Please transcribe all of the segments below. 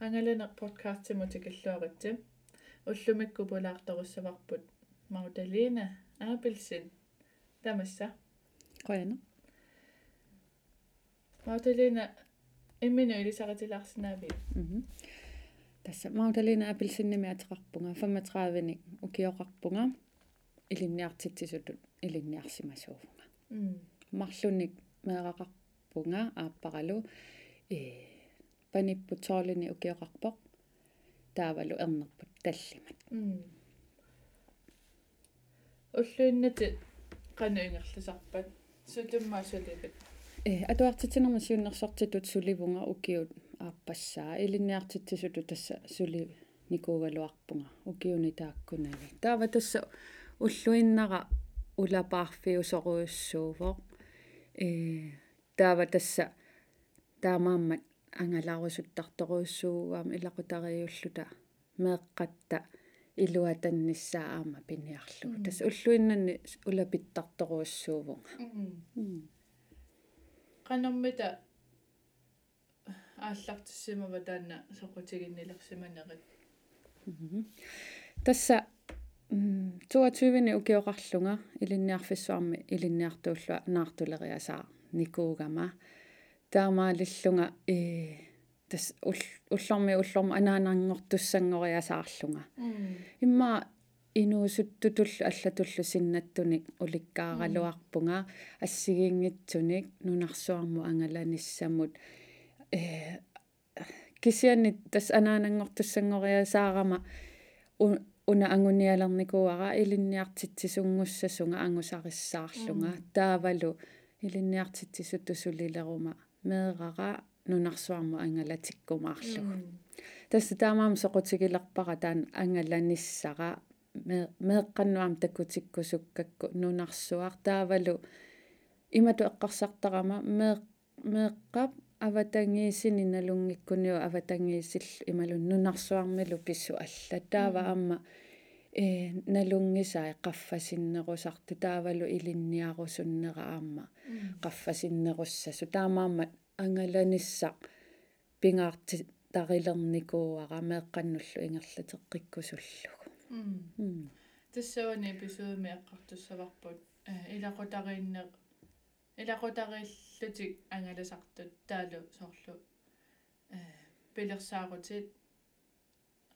ангалена подкастиму тикиллуаритсим уллумикку пулаарторуссаварпут мауталина аапилсин тамасса qoyana мауталина иммину илисаратилаарсинаави мм тасса мауталина апилсинними атеқарпунга 35ник укиоқарпунга илинниартитсисутут илинниарсимасуувнга м марлуник меэқақарпунга ааппаралу э паниппутсоорлини укиоқарпоқ таавалу ернерпут таллимат м уллуиннати кануингерлусарпат сутумма сулипит э атуартитинерма сиуннерсортитут суливунга укиут ааппассаа илинниартитсисуту тасса сули никуугалуарпунга укиуни тааккунаги таава тасса уллуиннара улапаарфиусоруйуссуувоқ э таава тасса таамааммат ангалаарусуттарторуйуссуугаама илақутариуллута меэққатта илуатанниссаа аама пиниарлугу тасса уллуиннанни улапиттарторуйуссуувунга канормита ааллартиссимава таана соқутигиннилерсиманерит тасса 22-ни укиоқарлунга илинниарфиссуарми илинниартууллуа наартулериасаа никуугама таамаалиллунга э тас уллорми уллорма анаанангортуссангориасаарлунга имма инуусуттутуллу аллатуллу синнаттуник уликкааралуарпунга ассигингитсуник нунарсуарму ангаланиссамут э кисианни тас анаанангортуссангориасаарама уна ангуниалерникуара илинниартитсисунгуссасунга ангусариссаарлунга таавалу илинниартитсисутусулилерума меэрара нунарсуарму ангалатиккумаарлугу тасса таамаам соқутигилерпара таан ангаланиссара меэққаннуам таккутиккусуккакку нунарсуар. Таавалу имату эққарсартарама меэ меэққап аватангиисини налунгиккуниу аватангиисил ималун нунарсуармилу писсу алла. Таава амма э налунгисаа qaffasinnерусарту таавалу илинниарусуннера аама qaffasinnеруссасу таамаамат ангаланisса пингаарти тарилерникууара меэкканнуллу ингерлатеққиккусуллугу тассавани эпизоодми эққартуссаварпут илақутариинне илақутариллутик ангаласартут таалу соорлу э пилерсаарутит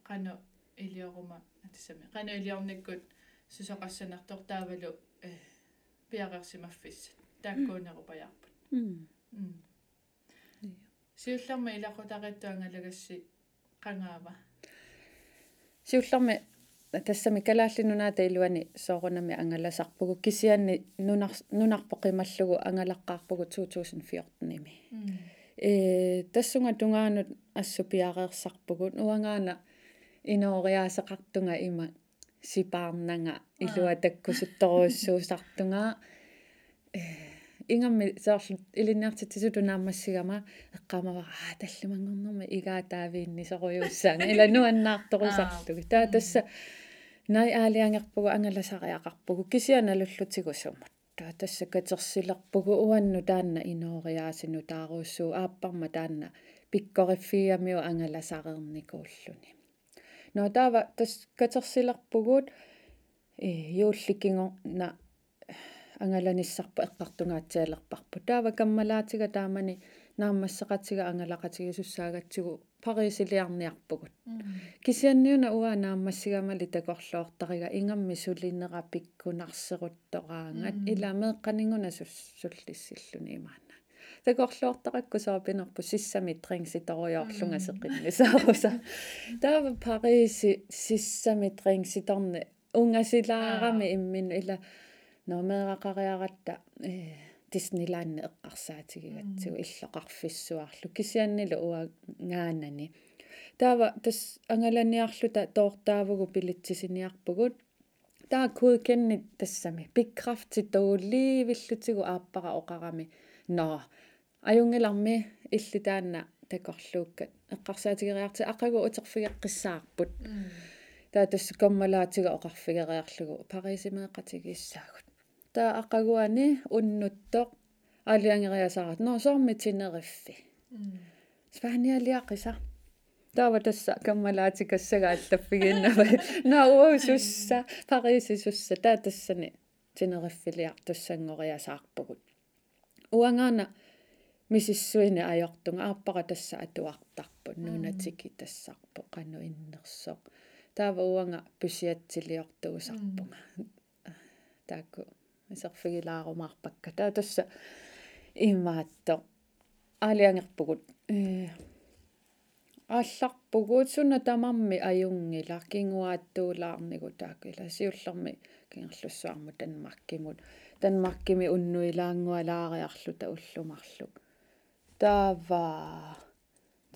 қано илиорума атсами қано илиорниккут сусоқассанартор таавалу э пиақерсимаффиссат тааккуунерупаярпут м. сиулларма илақутариттуангалагасси қангаава сиулларми тассами калааллинунаата илуани соорунами ангаласарпугу. Кисианни нунар нунарпоқималлугу ангалаққарпугу 2014-ими э тассунга тунгаанут ассупиареерсарпугут уангаана инориаасеқартунга има сипаарнага илуатаккусутторуйуссуусартунга э ингамми соорлу илинниартитсуту наамассигама эққамава аа таллимангорнэрми игаатаавиинни соруйуссаана ила нуаннаарторусарлуги таа тасса най аалиангерпугу ангаласариақарпугу кисианалуллутигусумут таа тасса катерсилерпугу уанну таанна инориаасину тааруussuu ааппарма таанна пиккориффиамиу ангаласареерникууллуни но таава тас катерсилерпугут э юулликкингор на ангаланиссарпу эққартунгаатсиалерпарпу таава каммалаатига таамани нааммассеқатига ангалақатигисуссаагатсигу парисилиарниарпугут кисианниуна уа нааммассигамали такорлуортарига ингамми сулиннера пиккунарсеруттораангат иламеэққанингуна суллиссиллуни имаана такорлуортаракку соопинерпу сиссами трингситоруйоорлунга сеққиннисааруса таава париси сиссами трингситорни унгасилаарами иммину ила нормеэрақариаратта э Disneyland эққарсаатигигатсигу иллоқарфиссуарлу кисианнилу уа гаанани. Таава тас ангаланиарлута тоортаавгу пилитсисиниарпугут. Таа куикенни тассами бигкрафти тоулливиллутигу ааппара оқарами. Но аюнгиларми иллитаанна такорлууккат эққарсаатигериарти ақагу утерфигеққиссаарпут таа тасс коммалаатига оқарфигериарлугу. Парисимеэққатигиссаагут таа ақагуани уннуттоқ алиангериасарат но сорми тинериффи спаниалиақиса таава тасса каммалаатикассагааллаффигиннава наа сусса париси сусса таа тассани тинериффилиар туссангориасаарпагут уангаана мисиссуини аёртунга аарпара тасса атуартарпут нунатики тассарпо кану иннерсоқ таава уанга пусиатсилиортугусарпунга таакку исерфигилаарумаарпакка таа тасса имаатто алиангерпугут э аалларпугут суна тамарми аюнгила кингуааттуулаарнигу таакила сиуллерми кингерлуссуарму танмаркимут танмаркими уннуилаангуалаариарлута уллумарлу таава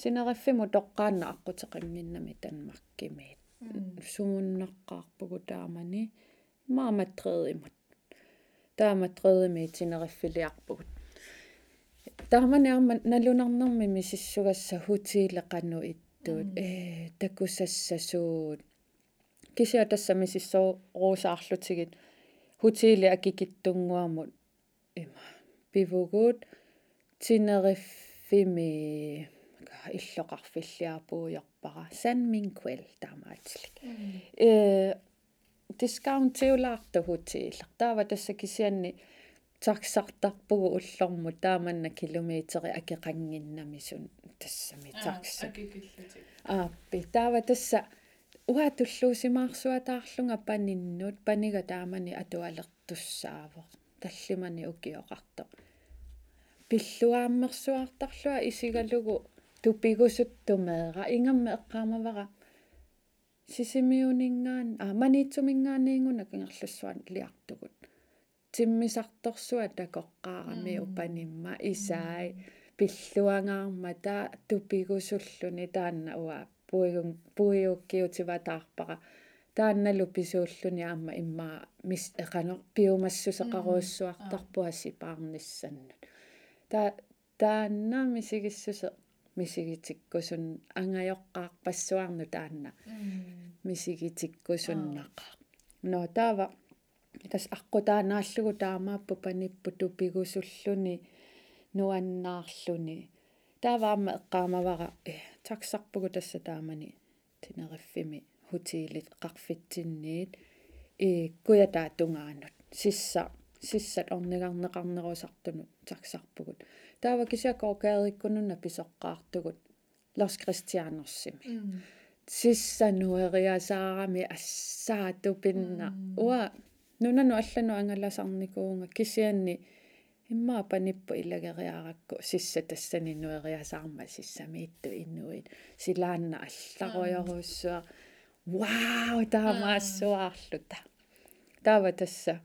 синериффиму тоққаанна аққутеқангиннами танмаркимиит сумуннаққарпугу таамани мааматтреимут тааматтреими синериффилиарпугут таамани арма налунарнэрми мисиссугасса хутиилеқану иттуут. Э такусассасуут кися тасса мисиссоо руусаарлутигит хутиили акикиттунгуамут. Има. Пивугуут тинериффими иллоқарфиллиарпууйорпара сан минквел таамаатилик э discount теулаарту хутииллер таава тасса кисианни таксартарпугу уллорму тааманна километри акеқангиннами сун тассами такса ааппи таава тасса уа туллуусимаарсуатаарлунга паниннут панига таамани атуалертуссаавоо таллимани укиоқарто пиллуааммерсуартарлуа исигалугу тупигусуттумеера ингамме эққаамавара сисимиунингаан а маниитсумингаанниингуна кингерлуссуан лиартугут тиммисарторсуа такоққаарами упанимма исаи пиллуангаарма таа тупигусуллуни таанна уа пуигун пуиуккиутиватаарпара таанналу писууллуни аама иммаа мис эқано пиумассусеқаруссуартарпуа сипаарниссаннут таа таанна мисигиссусе мисигитиккусун ангайоққаарпассуарну таанна. Мисигитиккусуннақаа но таава тас аққутаанааллугу таамааппу паниппу тупигусуллуни нуаннаарлуни. Тааваама эққаамавара э таксарпугу тасса таамани тинериффими хутиилит қарфитсинниит э куятаа тунгаанут сисса сиссат орнигарнеқарнерусартунут таксарпугут таава кисакоо каериккунуна писоққаартугут лос кристианерсими сисса нуэриасаарами ассаатупинна уа нунану аллану ангаласарникуунга кисианни иммаа паниппу илагериаракку сисса тассани нуэриасаарма сиссамиитту иннуит силаанна алларуйоруссуа вау таамаассуаарлута таава тасса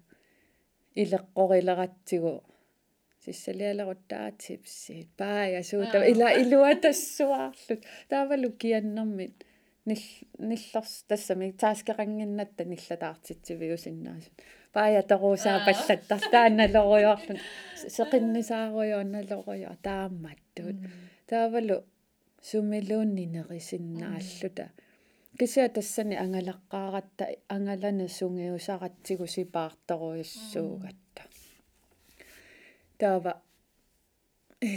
Илеққорилератсигу сиссалиалерутаатипсиит паая суута ила илуатассуаарлут таавалу кианнэрмит ниллерс тассами тааскерангиннатта ниллатаартитсивиусиннаасут паая таруусаа паллаттар таанналоруйорлун сеқиннисааруйоонналоруйо таамматтут таавалу сумилууннинерисиннааллута кися тассани ангалаққааратта ангалана сунгиусаратсигу сипаарторуйуссуугатта таава э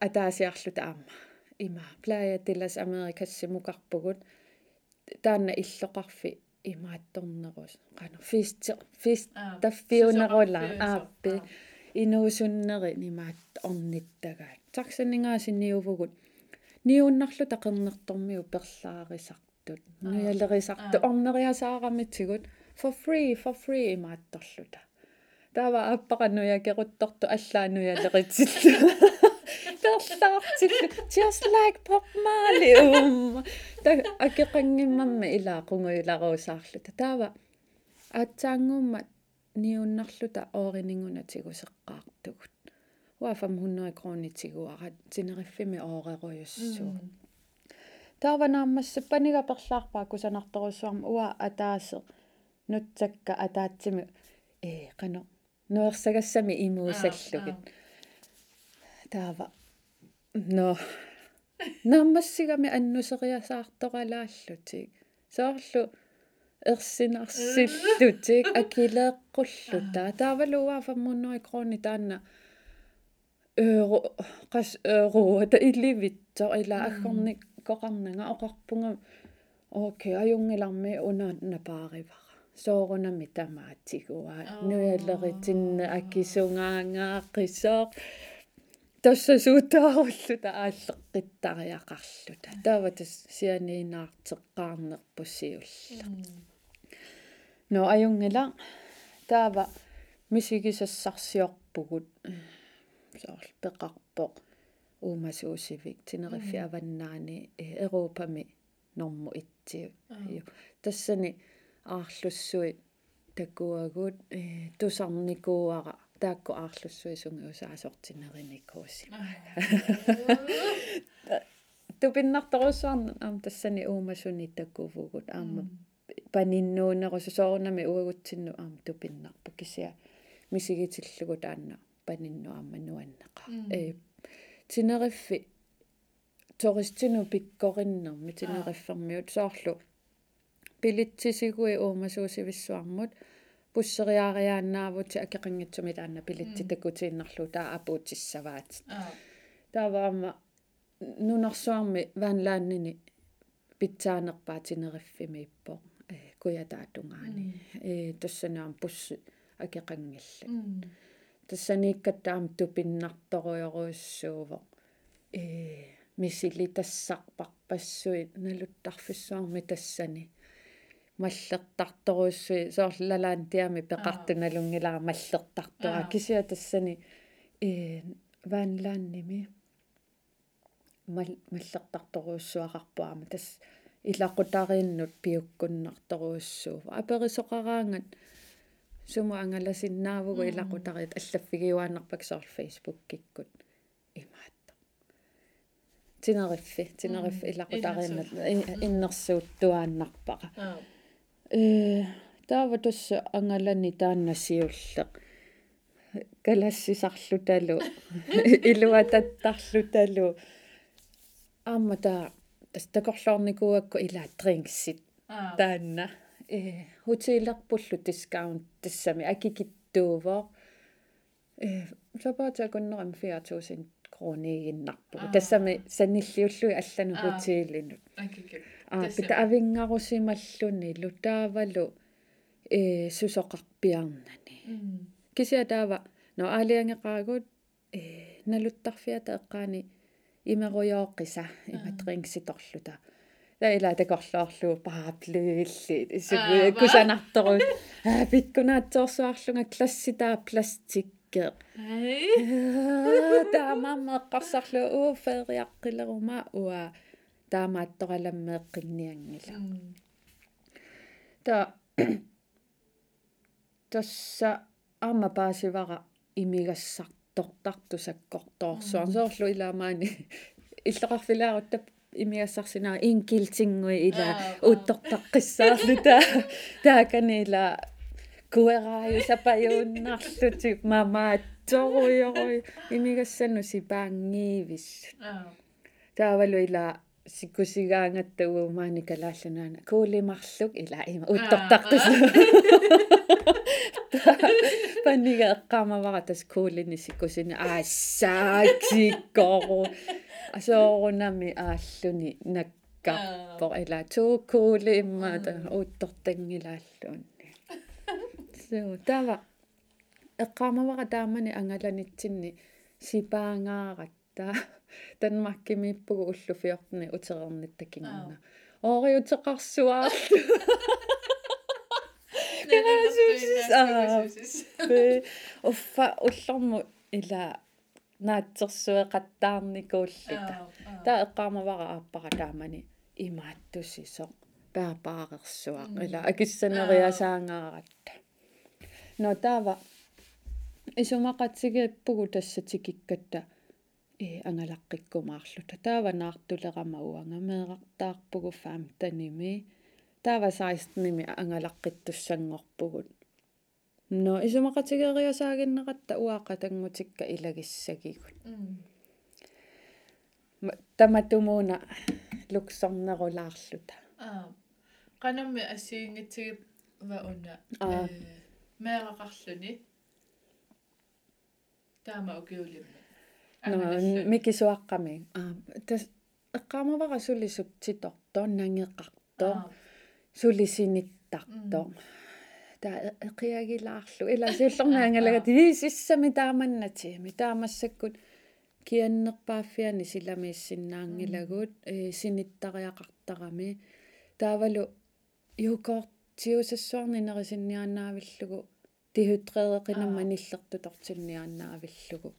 атаасиарлута аама. Има плая де лас америкас симукарпугут таанна иллоқарфи имаатторнерус қана фист фист таффиунерула ааппи. Инуусуннери нимаат орниттагаат таксанингаасинниувгут ниуннарлу тақернертормиу перлаарисартут нуялерисарту орнериасаарамитсигут for free for free имаатторлута таава аппаqa нуякерутторто аллаануялеритсилла перлаарсилла just like pop marley. Um та акеқангиммамма илаақунгуиларуусаарлута таава аатсаангуумма ниуннарлута ооринingунатигусеққаартугут уа 500 кронитигуара тинериффими оореруйуссуу таава нааммасса панига перлаарпаа кусанарторуссуарма уа атаасе нутсакка атаатсими. Э қано нуерсагассами имуусаллугит. Таава. Но наммассигами аннусериасаарторалааллутик соорлу ерсинарсиллутик акилеэккуллута таавалуа 500 крони таанна. Euro qas euro ta ilivittor ila aggernik оқарпунга окей аюнгиларми унаат напааривара соорунами тамаатигуа нуялеритинна акисунгаангааққисоо тассасуутааруллута ааллеққиттариақарлута таава тас сианиинаартеққарнерпуссиулла но аюнгила таава мисигисассарсиорпугут соорл пеқарпоқ уумасуусивик тинериффи аваннаани европами норму итсиу тассани аарлуссуи такуагут э тусарникууара таакку аарлуссуи сунги усаасортинериникууси тупиннарторуссуарна аам тассани уумасуни таккувугут аама паниннуунерусусоорнами уагутсинну аама тупиннарпу кисиа мисигитиллугу таанна панинну аама нуаннеqa э тинериффи тористину пиккориннерми тинериффермиут соорлу пилитсисигуи уумасуусивиссуармут пуссериаариааннаавути акеқангитсуми таанна пилитси такутииннарлу таа апуутиссаваат тааваама нунарсуарми ваанлааннини питсаанерпаа тинериффими иппо э куятаатунгаани э тассанаам пусси акеқангилла тассанииккаттаам тупиннарторуйоруйссуувоқ э. Мисили тассарпарпассуи налуттарфиссуарми тассани маллертарторуссуи соорлалаан тиами пеқартуналунгилара маллертартуа. Кисиа тассани. Э ваанлаанними мал маллертарторуссуақарпуама тас илақутарииннут пиуккуннарторуссуува аперисоқараангат сума ангаласиннаавугу илақутарит аллаффигиуааннарпак соор фейсбук киккут имаатто тинериффи тинериффи илақутарииннат иннерсуут туааннарпаqa э таава тусса ангалани тааннасиуллеq калассисарлуталу илуататтарлуталу аама таа тас такорлоорникуакку илаа трингсит таанна э хотелерпуллу дискаунт тассами акикиттуувоо э сапаата куннерам 4000 кроонигиннарпу тассами саниллиуллуи аллану хотелинут акикит а пита авингарусималлуни лутаавалу э сусоқарпиарнани. Кися таава но аалиангеқаагут э налуттарфиата эққаани имеруйооққиса иматрингситорлута таила такорлоорлу пааплуилли исугу кусанартору аа пиккунаатсоорсуарлунга класситаа пластикке таамамма эққарсарлу уу фериаққилерума уа таамааттораламмеэққинниангила та тасса аама паасивара имигассартортартусаккорторсуар соорлу илаамаани иллеқарфилаарутта имигассарсинаа инкилтингуи ила уттортаққиссаарлу таа тааканила куэрааю сапаюуннарлути мамаатторуйорой имигассану сипаангиивис таавалу ила сиккусигаангаттагу маани калааллунаана куулимарлук ила има уттортартус паннига эққамавара тас куулини сиккусини аассааксиккору асоорунами ааллуни наккарпо ила туу куули иммаата уттортангилааллуунни суу тава эққамавара таамани ангаланитсинни сипаангааратта Danmarkimippugu уллуфиорни утерерниттакингна ориутеқарсуаарлу уффа уллорму ила наатсерсуэқаттаарникууллита таа эққаамавара ааппара таамани имааттусисо паапаарерсуа ила акиссанериасаангааратта но таава исумақатсигииппугу тассатикиккатта э ангалаққиккумаарлута таава наартулерама уангамеэртаарпугу фаам таними таава 16ними ангалаққиттуссангорпугут но исумақатигериасаагиннеқатта уаақа тангутикка илагиссагигут таматумууна луксорнерулаарлута аа qanammi assiingitsigip va una э meeraqarluni taama mikisuaqqami аа тас эққаамавара сулисутситорто нангеқарто сулисиниттарто та эқиагилаарлу. Ила силлернаангалагат исиссами тааманнатиами таамассаккут кианнерпааффиани силамииссиннаангилагут э синиттариақартарами таавалу юкорт тиусассуарнинерисиннианаавиллугу тихутрееқинамма ниллерту тортиннианаавиллугу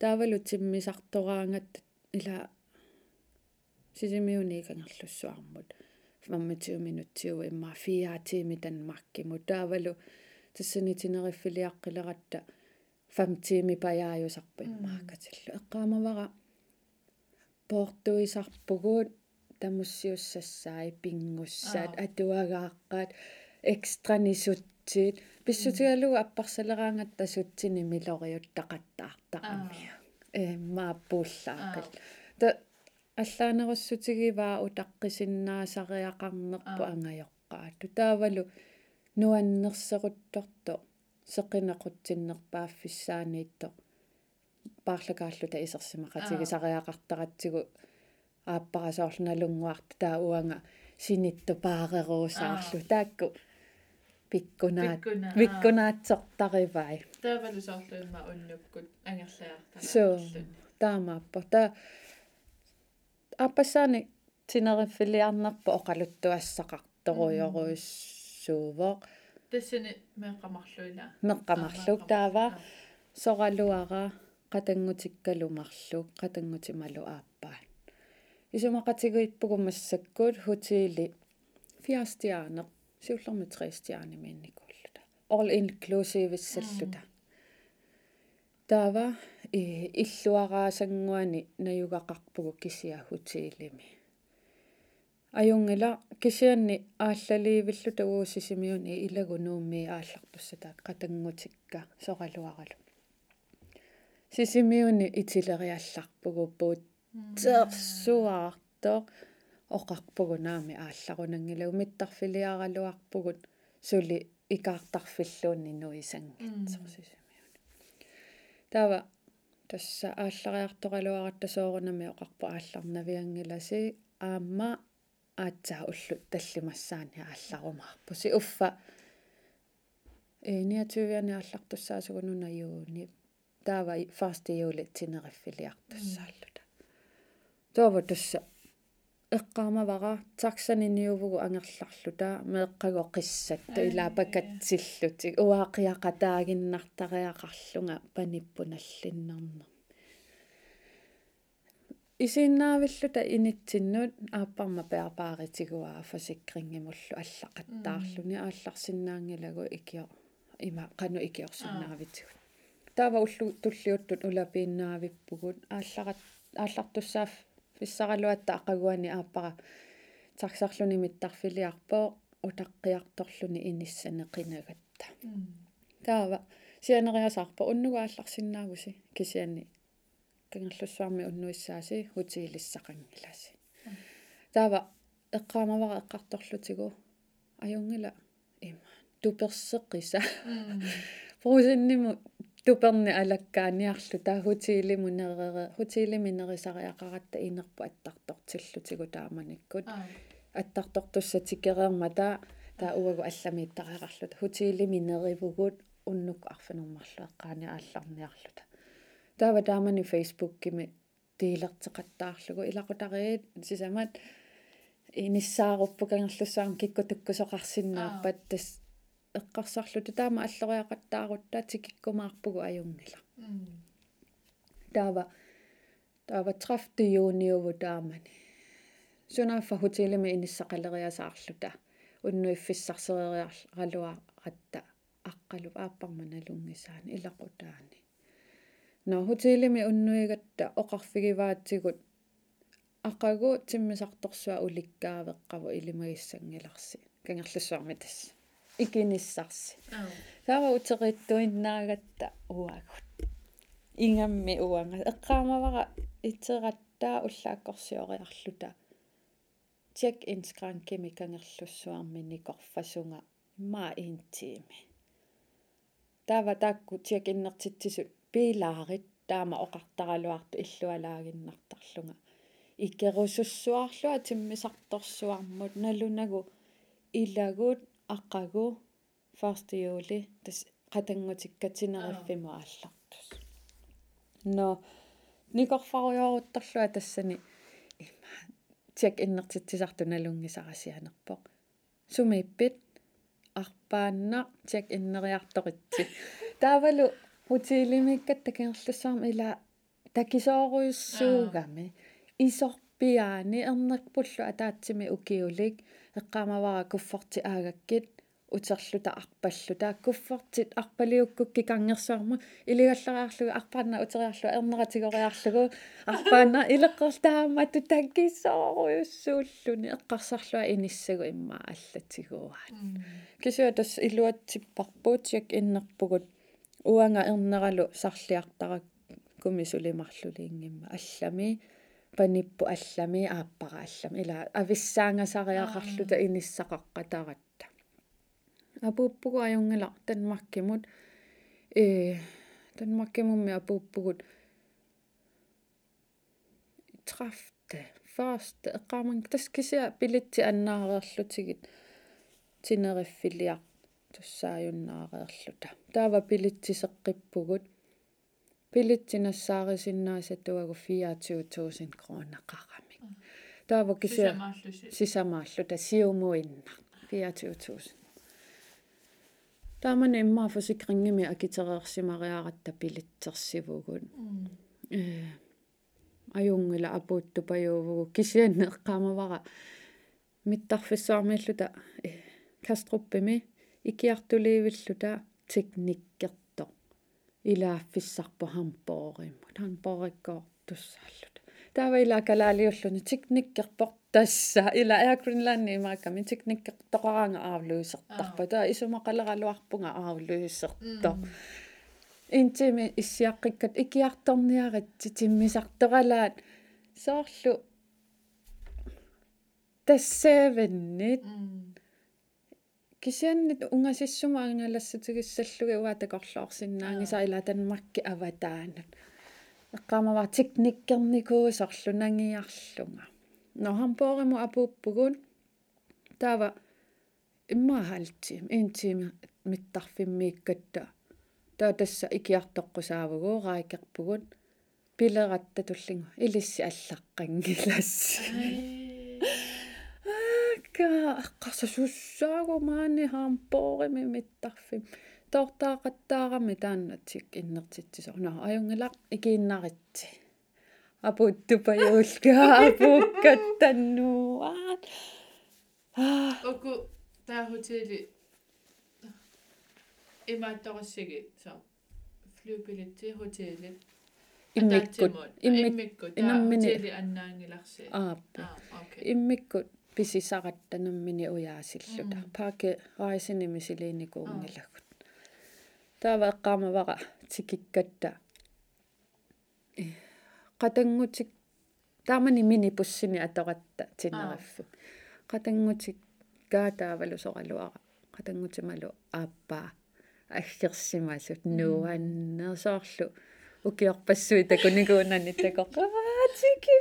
таавалу тиммисартораангат ила сисимиуни кангерлуссуармут 25 минутсиу имма фиаатими танмаркиму таавалу тассанитинериффилиаққилератта 5 тими паяаюсарпу иммаакатиллу эққаамавара портуисарпугуут тамуссиуссассаи пингуссаат атуагааққаат экстра нисутсиит писсутигалугу аппарсалераангатта сутсини милориут тақаттаартақаммиа э мааппууллаақил та аллаанеруссутигиваа утаққисиннаасариақарнерпу ангайоққаату таавалу нуаннерсерутторто сеқинеқутсиннерпааффиссааниитто паарлакааллута исерсимақатиги сариақартаратсигу ааппарасоорлналунгуарта таа уанга синитто паареруусаарлу таакку пиккунаат пиккунаатсортаривай таавалу соорлуимма уннуккут ангерлаартаа со таамааппо та аппасаани тинериффилиарнерпо оқалуттуассақарторуйоруиссуувоо тассани меэққамарлуила меққамарлук таава соралуара қатангутиккалумарлук қатангутималу ааппаа исумақатигуиппугумассаккуут хутиили фиастиаанеқ сиуллерми триастиааними инникууллута all inclusive иссаллута таава и иллуараасангуани наюгақарпугу кисиа хутиилими аюнгила кисианни ааллаливиллута уусисимиуни илагу нуумми ааллартуссата қатангутикка соралуаралу сисимиуни итилериалларпугу пуут теерсуаартоо оқарпугу наами аалларунангила умиттарфилиаралуарпугут сули икаартарфиллуунни нуисангитсорсисимиуни тава тасса ааллариарторалуаратта соорунами оқарпу аалларнавиангиласи аама аатсаа уллут таллимассаани аалларумаарпу си уффа э ниатувиани ааллартуссаасугунуна юуни таава фаст юулит тинериффилиартуссааллута тоова тасса эққаамавара таксаниниувгу ангерларлута меэққаго қиссатта илаапакатсиллутик уаақиақатаагиннартариақарлунга паниппуналлиннарна исиннаавиллута инитсиннут ааппарма пеарпааритигуаа фасикрингимуллу аллақаттаарлуни аалларсиннаангилагу икио има қану икиорсиннаавитигут таава уллу туллиуттут улапииннаавиппугут аалларат ааллартуссаав фиссаралуатта ақагуани ааппара таксарлуни миттарфилиарпоо утаққиарторлуни иниссане қинагатта таава сианериасаарпа уннугаалларсинаагуси кисиани кангерлуссуарми уннуиссааси хутиилиссақангиласи таава эққаамавара эққарторлутигу аюнгила има туперсеққиса фрусинниму туперни алаккааниарлу таа хутиилиму нерere хутиилими нерисариақаратта инерпу аттартортиллутигу тааманиккут аттартортуссатиккереерма таа таа уагу алламииттариақарлута хутиилими неривугут уннук арфинермарлу эққаани аалларниарлута таава таамани фейсбуккими тиилертеқаттаарлугу илақутариит сисамат иниссааруппу кангерлуссаам киккутуккусоқарсиннааппат тас эққарсарлута таама аллориақаттаарутта тикиккумаарпугу аюнгила. Таава таава 30 юуниуву таамани. Сунаффа хотелими иниссақалериасаарлута уннуиффиссарсериаралуа ратта аққалу ааппарманалунгисаани илақутаани. Но хотелими уннуигатта оқарфигиваатсигут. Ақагу тиммисарторсуа уликкаавеққаву илимагиссангиларси кангерлуссуарми тасса икиниссарси таава утериттуиннаагатта уагут ингамми уанга эққаамавара итераттаа уллааккорсиориарлута check in skrankimi kangерлуссуармини корфасунга ма интими таава таакку check иннертитсисут пилаарит таама оқартаралуарту иллуалаагиннартарлунга икерусуссуарлуа тиммисарторсуармут налунагу илагут аққагу юли тас қатангутиккатинериффиму ааллартус но никорфаруйоруттарлуа тассани има тиак иннертитсисарту налунгисарасианерпоқ сумииппит арпаанна тиак иннериарторитси таавалу утилимиккат такингерлуссаарма ила такисооруйуссуугами исорпиаани ернерпуллу атаатсими укиулик эққаамавара куффорти аагаккит утерлута арпаллута. Куффортит арпалиуккукки кангерсуарму илигаллариарлугу арпаанна утериарлу ернератигориарлугу арпаанна илеққертаамату таккисооруйуссууллуни эққарсарлуа иниссагу имма аллатигуаат кисуа тас илуатсиппарпуут як иннерпугут. Уанга ернералу сарлиартарак кумисулимарлулиингимма аллами паниппу аллами ааппара аллами. Ила ависсаангасариақарлута иниссақаққатаратта апууппугу аюнгила танмаккимут э танмаккимумми апууппугут трафте фаст эққарман таскися пилитси аннаареерлутигит тинериффилиар туссааюннаареерлута таава пилитсисеққиппугут пилитсинассаарисиннаасатуагу 24000 крона қарами таава кися сисамааллу тасиумуинна 24000 таамана иммаа фосикрингими акитереерсимариаратта пилитсерсивугут э аюнгила апуутту паюувгу кисианне эққаамавара миттарфиссаармииллута э каструппими икиартулиивиллута техниккерто илааффиссарпу хампоориммут хампоориккоо туссааллута таава ила калаалиуллуни техниккерпор тасса ила Air Greenland имаакками техниккертоқараанга аавлуисертарпа таа исумақалералуарпунга аавлуисерто интими иссиаққиккат икиарторниарат тиммисарторалаат соорлу тассааваннит кисианнит унгасиссума ангалассутигиссаллуги уатакорлоорсиннаангиса ила танмакки аватаанат эққамава техниккерникуусорлу нангиарлунга нохампориму апууппугун таава иммаахалтим интими миттарфиммииккатта таа тасса икиартоққусаавгуу раикерпугут пилератта туллингу илисси аллаққангиласса ка аққарсасуссаагу маани хаампоорими миттарфим тортаақаттаарами тааннатик иннертитсисо но аюнгилақ икииннаритси апуттупаюулга апуккаттаннуаат оку таа хотели имаатторассиги со флюбилити хотели иммиккут иммиккут инаммини аннаангиларси ааппа иммиккут писисаратtanаммини уяасиллута пааке раисиними силиникуунгилагут таава эққаамавара тикиккатта qatanggutik таамани мини пуссини аторатта тинераффу qatanggutik каатаавалу соралуара qatanggutimалу ааппаа. Аггерсимасут нуаннерсоорлу укиорпассуи такуникуунани такоqaатики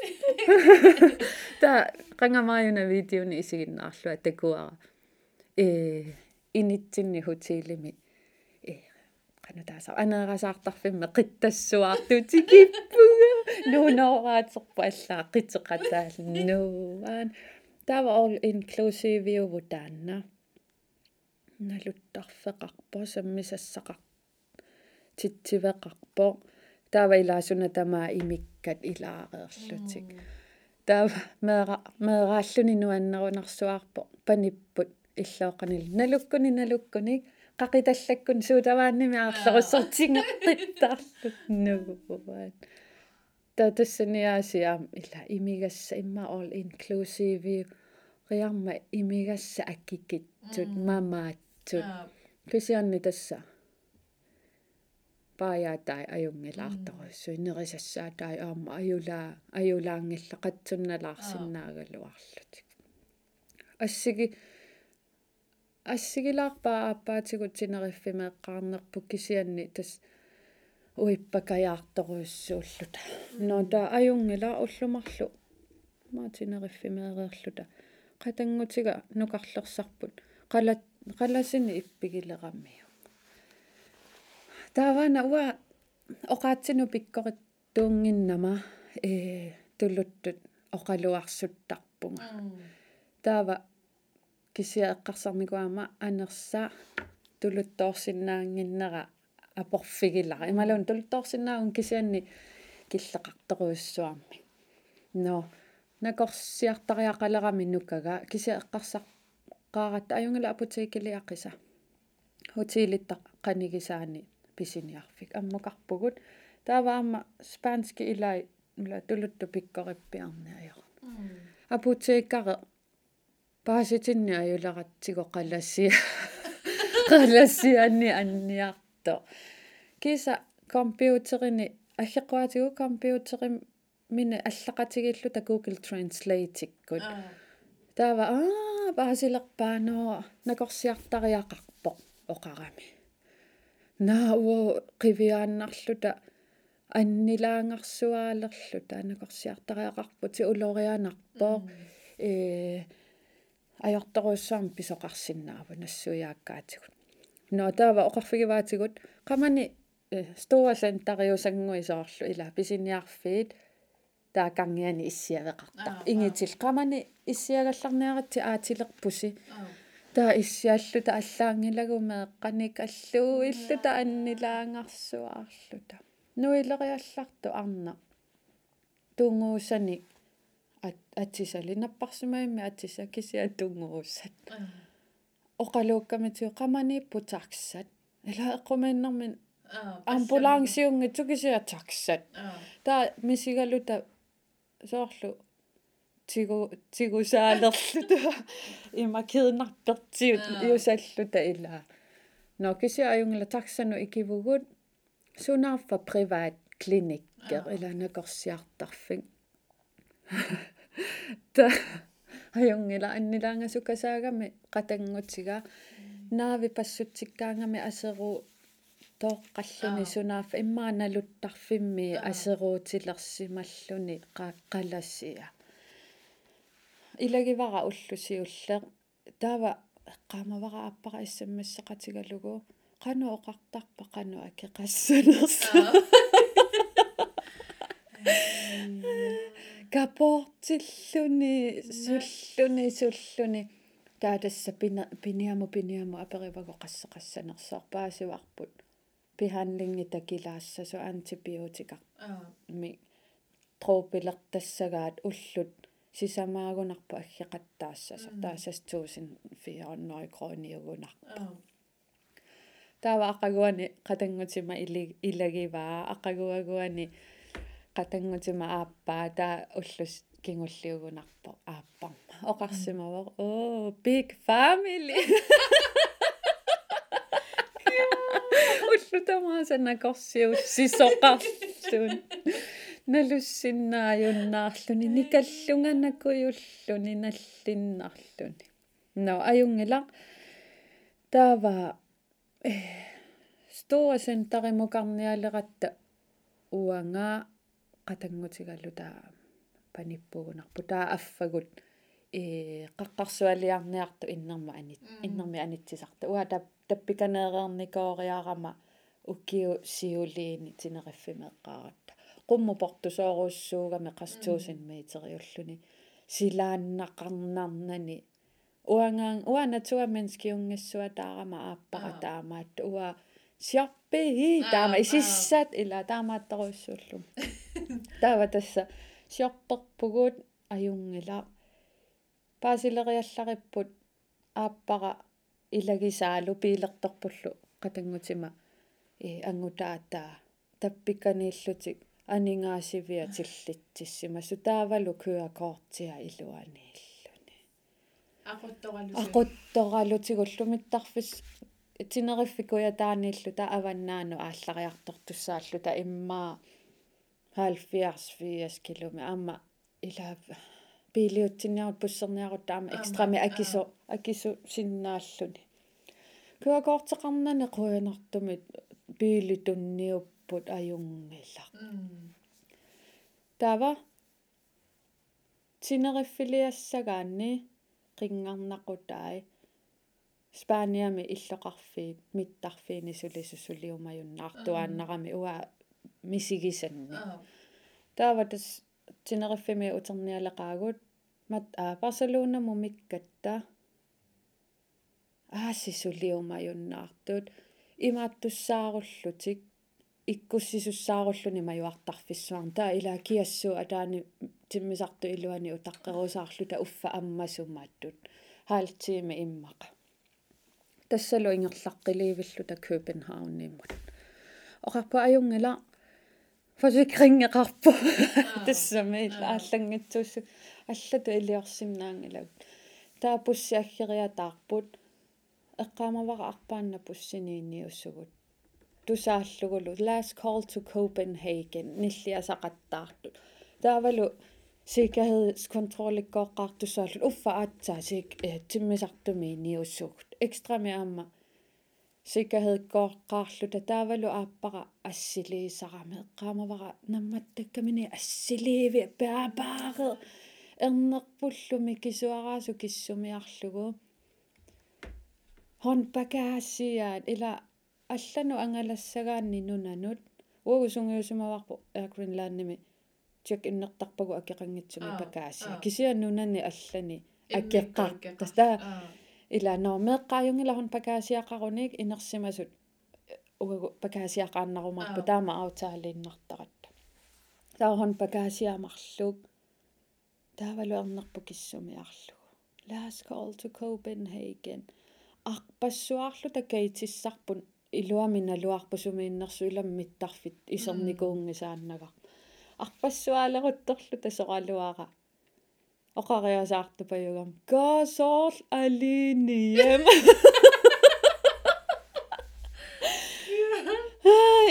та qangamaajuна видеони исигиннаарлуа такуара э инитсинни хотелими э taasa aneerasаарtarfimme qittassуаартутикиппуга нуунераатерпу аллаа qiteqataal нуан тава all inclusive uvutaanna налуттарфеқарпо саммисассақар титсивеқарпо таава илаасуна тамаа имиккат илаареерлутик таава меэра меэрааллуни нуаннерунарсуаарпо паниппут иллооқанил налуккуни налуккуник qaqitallakкун суутаваанними аарлерусортингертиттаарлут нугуаат та тассаниаасиаам ила имигасса имма all inclusive риарма имигасса аккиккитсут мамаатсут. Кисианни тасса паяатай аюнгилаарторуссу инерисассаатай аама аюлаа аюлаангилла қатсунналаарсиннаагалуарлутик ассиги ассигилаарпаа ааппаатигут синериффимеэккаарнерпу кисианни тас уиппакаяарторуйссууллута но та аюнгила уллумарлу. Маатинериффимеериерлута qatangutiga nukarlersarput qala qalasini ippigilераммиу таавана уа оқаатсину пиккорит туунгиннама э туллуттут оқалуарсуттарпунга. Таава кисиа эққарсарникуама анерса тулуттоорсинаангиннера апорфигилара ималун тулуттоорсинаагун кисианни киллеқарторуйссуарми но накорсиартариақалерами нукага кисиа эққарсар qaarat ajungala apoteekiliaqisa hotelittaq qanigisaani pisiniarfik ammukarpugut тааваама спаански илай ула тулутту пиккориппиарниаёр апотееккаре пааситинни аюларатсиго қалассия қалассианни анниарто киса компьютерини аггеқуатигу компьютерим мина аллақатигиллута Google Translate-иккут. Таава аа паасилерпааноо накорсиартариақарпо оқарами наа уо қивиааннарлута аннилаангарсуаалерлута накорсиартариақарпут ти улорианарпоо э ajortoruussaam pisoqarsinnaava nassуяаккаатигут но таава оқарфигиваатигут qamani стоалан тариусангуисоорлу ила писиниарфиит таакангиани иссиавеқартар ингитил qamani иссиагалларниаратти аатилерпуси таа иссиаллута аллаангилагумаа qanik аллуу иллута аннилаангарсуаарлута нуилериалларту арна. Тунгуусани. Атсисали наппарсимаимми атсиса кисиа тунгууссат оқалууккаматиу qamani путарксат ила эққумаиннэрмин амбулансиунги тукисиа таксат таа мисигалута соорлу тигу тигусаалерлута има киднарпертиут иусаллута ила но кисиа аюнгила таксану икивугут сунаарфа приват клиниккер ила накорсиартарфик та ajungila annilaangasukasaagammi qatangutiga naavi passutikkaangami aseru tooqqalluni sunaaffa immaanaluttarfimmi aseruutilersimalluni qaqqalassia iлагивара уллусиуллеq таава qaamavara appara issammassaqatigalugu qanu oqartarpa qanu akeqassanersa капортиллуни суллуни суллуни. Таатасса пиниаму пиниаму апериваго paasivarput pihaanlingi takilaassasу антибиотикар ми троопилертассагаат уллут сисамаагунарпу аггеқаттаассаса таасас 1400 крониугунарпу таава ақагуани қатангутима илагиваа ақагуагуани qatangutiма aappaa taa ullus kingulliugunarpo aapparma oqarsimavor oh big family. Ullutamaasana korsiussisoqarlun nalussinnaajunnaarluni nikallunganakuyulluni nallinnarluni no ajungila taava store centerimukarnialeratta uanga qatangutigallu taa panippugunarpu taa affagut э qaqqarsualiarniartu innerma anit innermi anitsisarta uа tappikaneerernikooриарама уккиу сиулиини тинериффимеэккааратта qummu portusooruussuugami qastuusin miiteriulluni silaannaqarnarnani. Uangaan ua naturmenskiungassua taarama aappara taamaat ua siarpihi taama isissat ila taamaattoruussuullum таава тасса сиорперпугуут аюнгила паасилериаллариппут ааппара илагисаалу пиилерторпуллу qatangutiма э ангутаатаа таппиканииллутик анингаасивиа тиллитсиссима сутаавалу куакоортиа илуанииллуни aquttorallu aquttorallutigollumиттарфис тинериффикуя таанииллута аваннаану ааллариартортуссааллута. Иммаа 70 киломи аама ила пилиутсинниарут пуссерниарут таама экстрами акисо акису синнааллуни. Куакоортеқарнане қуянартумит пилитунниуппут аюнгила тава синериффилиассагаанни qingarnaqutaai спааниами иллоқарфиит миттарфиини сулисусулиумаюннаартуааннарами уа мисигисанни тааватас синериффими утерниалеқаагут мат а барселона мумиккатта аассисулиумаюннаартут имааттуссааруллутик иккуссисуссааруллуни маюартарфиссуарн таа илаа киассуу атаани тиммисарту илуани утаққерусаарлута уффа аммасумааттут хаалтиими иммаqa тассалу ингерлаққиливиллута København-иммут оқарпа аюнгила фасикрингеқарпу тассами ааллангитсууссу аллату илиорсимнаангилаг таа пуссиаггериатаарпут эққаамавара арпаанна пуссиниинниуссугут тусааллугулу last call to Copenhagen. Ниллиасақаттаартут таавалу sikkerhedskontrollikkoqqartussaallут uffa aatsaa sik timmisartumi niussugut ekstrami aamma sikkerhedskorqaarluta taavalu aappara assiliisarame eqqaamavara nammattakkamini assiliivi paapaare ernerpullumi kisuaraasu kissumiarlugu hon pakaasiaat ila аллану ангалассагаанни нунанут угусунгиусумаварпу Air Greenland-ними чек иннертарпагу акеқангитсуми пакааси кисианнунани аллани акеққартас таа ила ноо меққааюнгиларун пакаасиақаруник инерсимасут угу пакаасиақааннарумарпу таама аутаалииннартаратта таахон пакаасиамарлук таавалуарнерпу киссумиарлугу last call to copenhagen. Арпассуарлу такаитиссарпун илуамина луарпусумииннэрсу иламмиттарфит исерникуунгисааннага арпассуалерутторлу тасоралуара оқариасаартупаюгам гасол алинием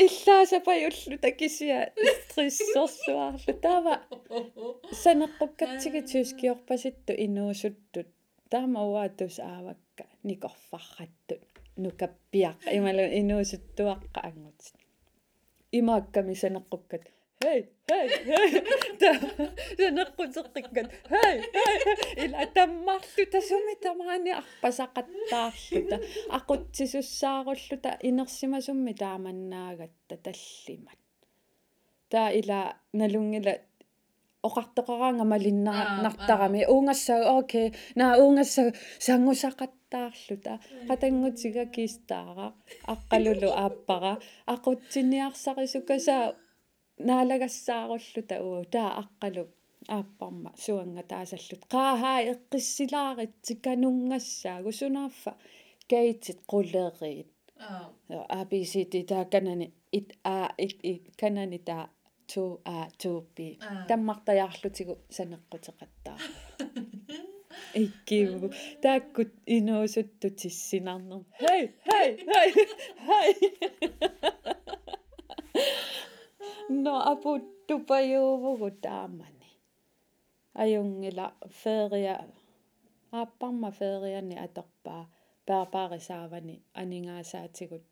иллаасапаюллу такисиа стриссорсуарлу таава санеққуккатсигитсуускиорпаситту инуусуттут таама уаатус аавакка никорфарраттут нукаппиаққа ималу инуусуттуаққа ангутит имаакками санеққуккат хей хей хей санеққутеққиккат хей хей ила таммарлу тасуми тамаани арпасақаттаарлута. Ақутсисуссааруллута инерсимасумми тааманнаагатта таллимат. Таа ила налунгила оқартоқараанга малиннартарами уунгассаа окей. Наа уунгассаа сангусақаттаарлута қатангутига кистаара аққалулу ааппара ақутсиниарсарисукасаа наалагассааруллута уу таа аққалу ааппарма суанга таасаллут. Qaahаа эққиссилаарит тиканунгассаагу сунааффа каитит quleriit abcd тааканани ит а ит ит канани таа ту а тууппи таммартаjaarlutigu санеққутеқаттаа иккиву тааккут инуусутту тиссинарнер хей хей хей хей но апуттупаюувгу таамани аюнгила феерия ааппарма феериани аторпаа паапаарисаавани анингаасаатигут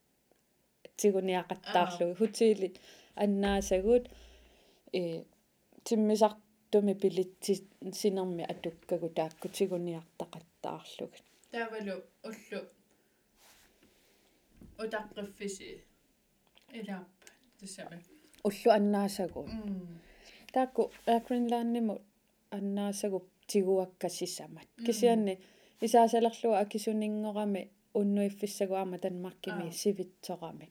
тигуниақаттаарлугу хутиилит аннаасагут э тиммисартуми пилитси синерми атуккагу тааккутигуниартақаттаарлугу таавалу уллу утаққиффиси илаарпа тассами уллу аннаасагу таакку акринлаанниму аннаасагу тигуаккасисамат кисианни исаасалерлуа акисунингорами уннуиффиссагуама танмаркими сивитсорами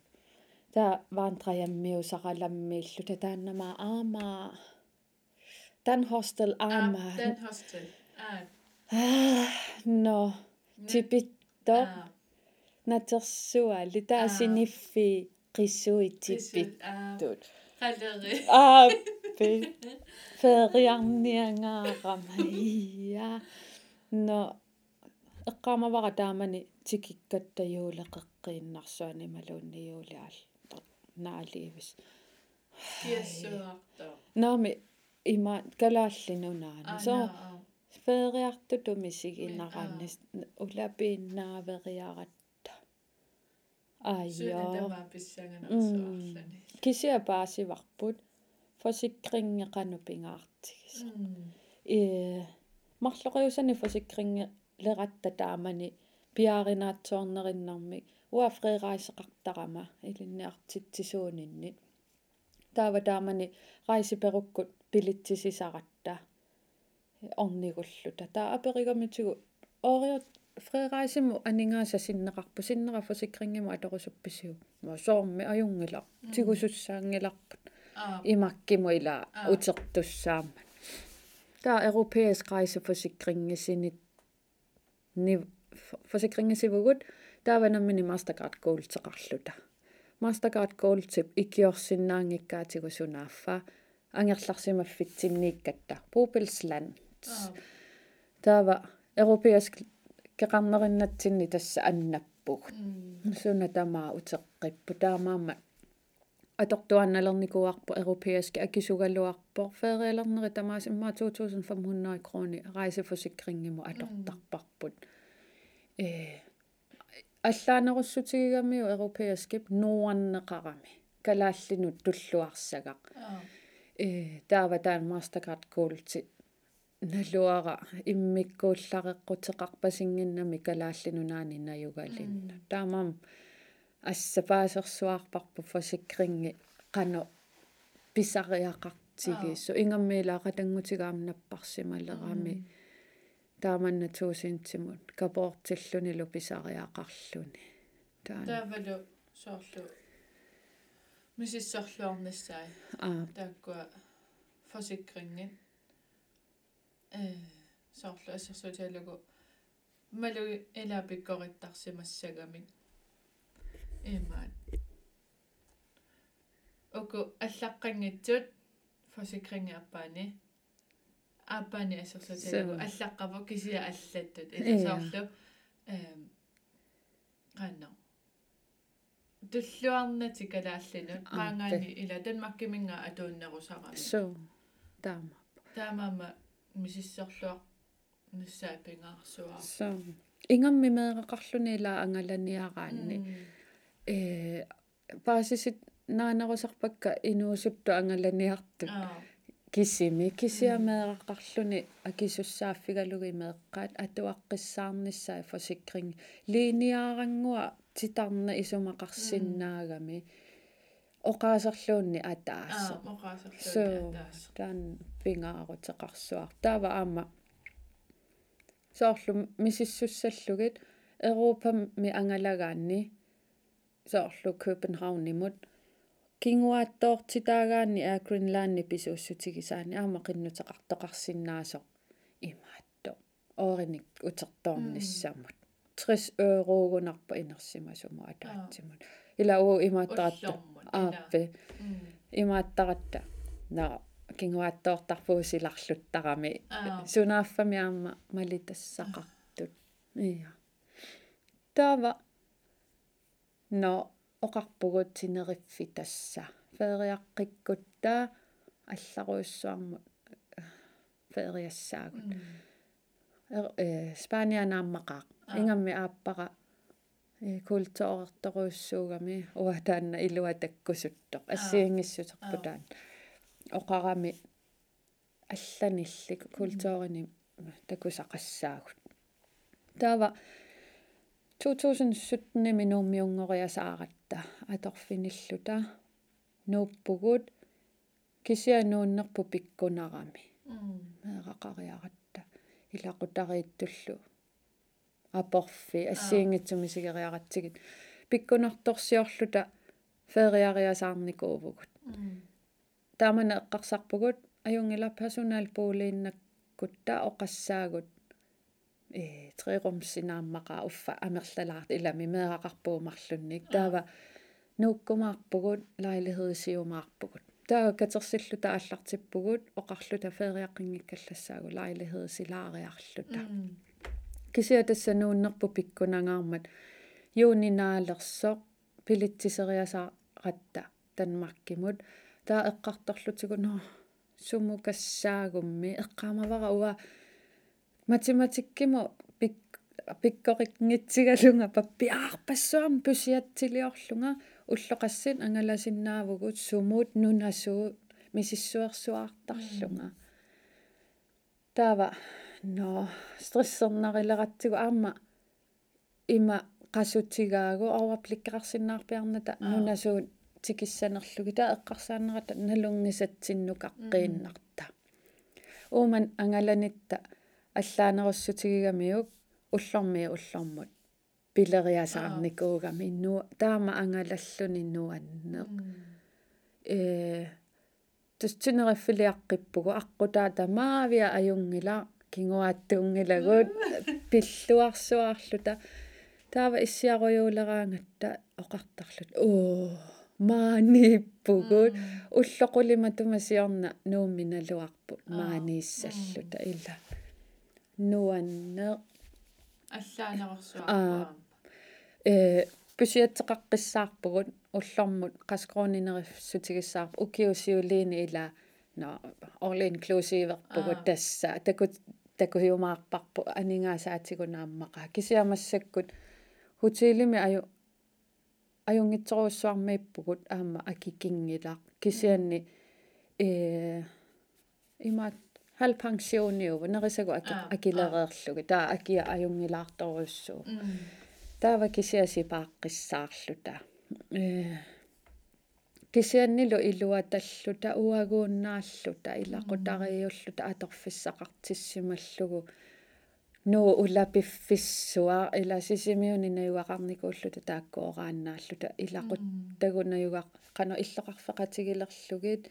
таа ваантраяаммиусақаламмииллу татааннамаа аамаа Den Hostel, ah, ah Mann. Den Hostel, ah. ah no, tibitto, ah. natersuali, da ah. sinifi, qisui tibitto. Qalleri. Ah, bi. Feriarniangaarama, No, eqqaamavara taamani tikikkattajuuleqeqqiinnarsuani maluunnijuuliaal. Naaliivis. Tiessuartaa. Naami, има калааллинунаана со фериартутуми сигиннарааннис улапииннаавериаратта аайо кисиа паасиварпут фосикрингеқану пингаартигис э марлоqiusani фасиккринге лератта таамани пиааринааtsоорнериннармик уа фреерайсеқартарама илинниартитсисууниннит таава таамани райсиперуккут пилитсисисаратта орнигуллута таа аперигамитигу ориот фреерайсиму анингааса синнеқарпу синнера фасиккрингиму аторусупписиу ма соорми аюнгила тигусуссаангиларпут имаккиму ила утертуссаама таа европеэск райсефасиккрингисинит ни фасиккрингисивгут тааванаммини mastercard gold-теқарлута mastercard gold-тип икиорсиннаангиккаатигу сунааффа ангерларсимаффитсиннииккатта pupilsland таава европеэск кеқарнериннатсинни тасса аннаппугут суна тамаа утеққиппу таамаама атортуанналерникуарпо европеэски акисугалуарпо фериалернери тамаас имма 2500 крони райсефосикрингиму атортарпарпут. Э аллаанеруссутигигамиу европеэскип нуаннеқарами. Калааллинут туллуарсагақ э таава таан mastercard gold налуара иммиккууллареққутеқарпасингиннами калааллинунаани наюгалинна таамам ассапаасерсуарпарпу фасикринги қано писариақартигиссу ингаммилаақатангутигаамнаппарсималерами тааманна туусинтимут капоортиллунилу писариақарлуни. Таан таавалу соорлу мисиссорлуарниссаа аа тааккуа фасикрингин э соорлу ассерсуутиалагу малуи элаапиккориттарсимассагамик имаат оку аллаққангитсут фасикринги аппаани аппаани ассерсуутиалагу аллаққаво кисиа аллаттут иласоорлу эм qanno туллуарнати калааллинут маангаани ила танмаккиминга атууннерусарами су таама. Таамаама мисиссерлуар нассаа пингаарсуаа су. Ингамми меэқарлуни ила ангаланиараанни э паасисит наанерусарпакка инуусутту ангаланиарту кисими кисиамеэқарлуни акисуссааффигалуги меэққаат атуаққиссаарниссаа фосикринг линиаарангуа титарна исумақарсиннаагами оқаасерлуунни атаассо оқаасерлуунни атаассо таан пингаарутеқарсуар таава аама соорлу мисиссуссаллугит европа ми ангалагаанни соорлу копенхаунимут кингуааттоортитаагаанни аа гринландни писууссутигисаани аама qinnuteqartoqarsinnaasо имаатто. Ооринник утерторниссаамут 60 евроогунарпа инерсимасума атаатсимут ила уу имааттаратта ааппе. Имааттаратта на кингуааттоортарпуусиларлуттарами сунааффами аама малитассақартут. Ия тава но оқарпугут синериффи тасса фериаққиккуттаа алларуйссуармут фериассаагут. Э спанианааммақаа ингамми ааппара э культуорерторуйссуугами уатаанна илуа таккусуттоқ. Ассиингиссутерпутаан оқарами алланиллик культуурини такусақассаагут таава 2017 минууммиунгориасааратта аторфиниллута нууппугут кисианууннерпу пиккунарами меэқақариаратта илақутарииттуллу апорфи ассиингитсуми сигериаратсигит пиккунарторсиорлута. Фериариасаарникуувгут таамана эққарсарпугут аюнгила персонал пуулииннаккутта оқассаагут трерумсинааммаqa уффа амерлалаарт илами меэрақарпуумарлунник таава нууккумаарпугут лайлихедисиумаарпугут таава катерсиллута аллартиппугут оқарлута фериаққингиккаллассаагу лайлихедисилаариарлута кисиа тассанууннерпу пиккунангаармат юунинаалерсоқ пилитсисериасааратта танмаркимут таа эққарторлутигу но сумукассаагумми эққаамавара уа математиккимо пик пиккорикнгитсигалунга паппиаарпассуарм пусиатсилиорлунга уллоқассин ангаласиннаавгут сумут нунасуу мисиссуерсуаартарлунга таава но стрессернарилератсигу аама има qasutsigaagu oraplikkarsinnаарpiarnata nunasuut tikissanerlugi taa eqqarsaannerata nalungisatsinnuqaqqiinnarta uuman angalanitta аллаанеруссутигигамиук уллормиа уллормут. Пилериасаарникуугами иннуа таама ангалаллуни нуаннеэ э тустинериффилиаққиппугу аққутаа тамаавиа аюнгила кингуааттуунгилагуут пиллуарсуаарлута таава иссиаруйуулераангатта оқартарлут. Оо мааниппугут уллоқулиматума сиорна нуумминалуарпут маанииссаллута ила нуанне аллаанерсуарпаа э пусиатсеқаққиссаарпугут уллормут қаскроонинерифсутигиссаарпу укиусиулиини ила но орлин клусиверпугут тасса такут такуйумаарпарпу анингаасаатигунааммаqa кисиамассаккут хутилими аю аюнгитсоруссуармииппугут аама акикингилаа кисианни э имаат халпансиониува нерисагу акилереерлуги таа акиа аюнгилаарторуссуу таава кисиаси пааққиссаарлута э кисианнилу илуаталлута уагууннааллута илақутариуллута аторфиссақартиссималлугу нуу улапиффиссуа ила сисимиуни наюақарникууллута тааккуорааннааллута илақуттагунаюгақ қано иллоқарфеқатигилерлугит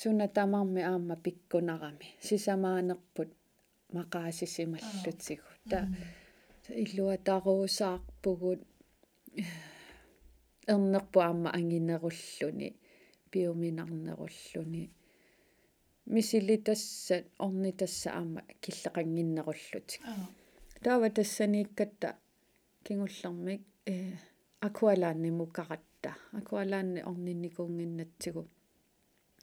суна тамарми аама пиккунарами сисамаанерпут мақаасисималлутигу та иллуатаруусаарпугут эрнерпу аама ангинеруллуни пиуминарнеруллуни мисили тассат орни тасса аама киллеқангиннеруллутик таава тассанииккатта кингуллэрмик э акуалаанни мукаратта акуалаанни орнинникуунгиннатсигу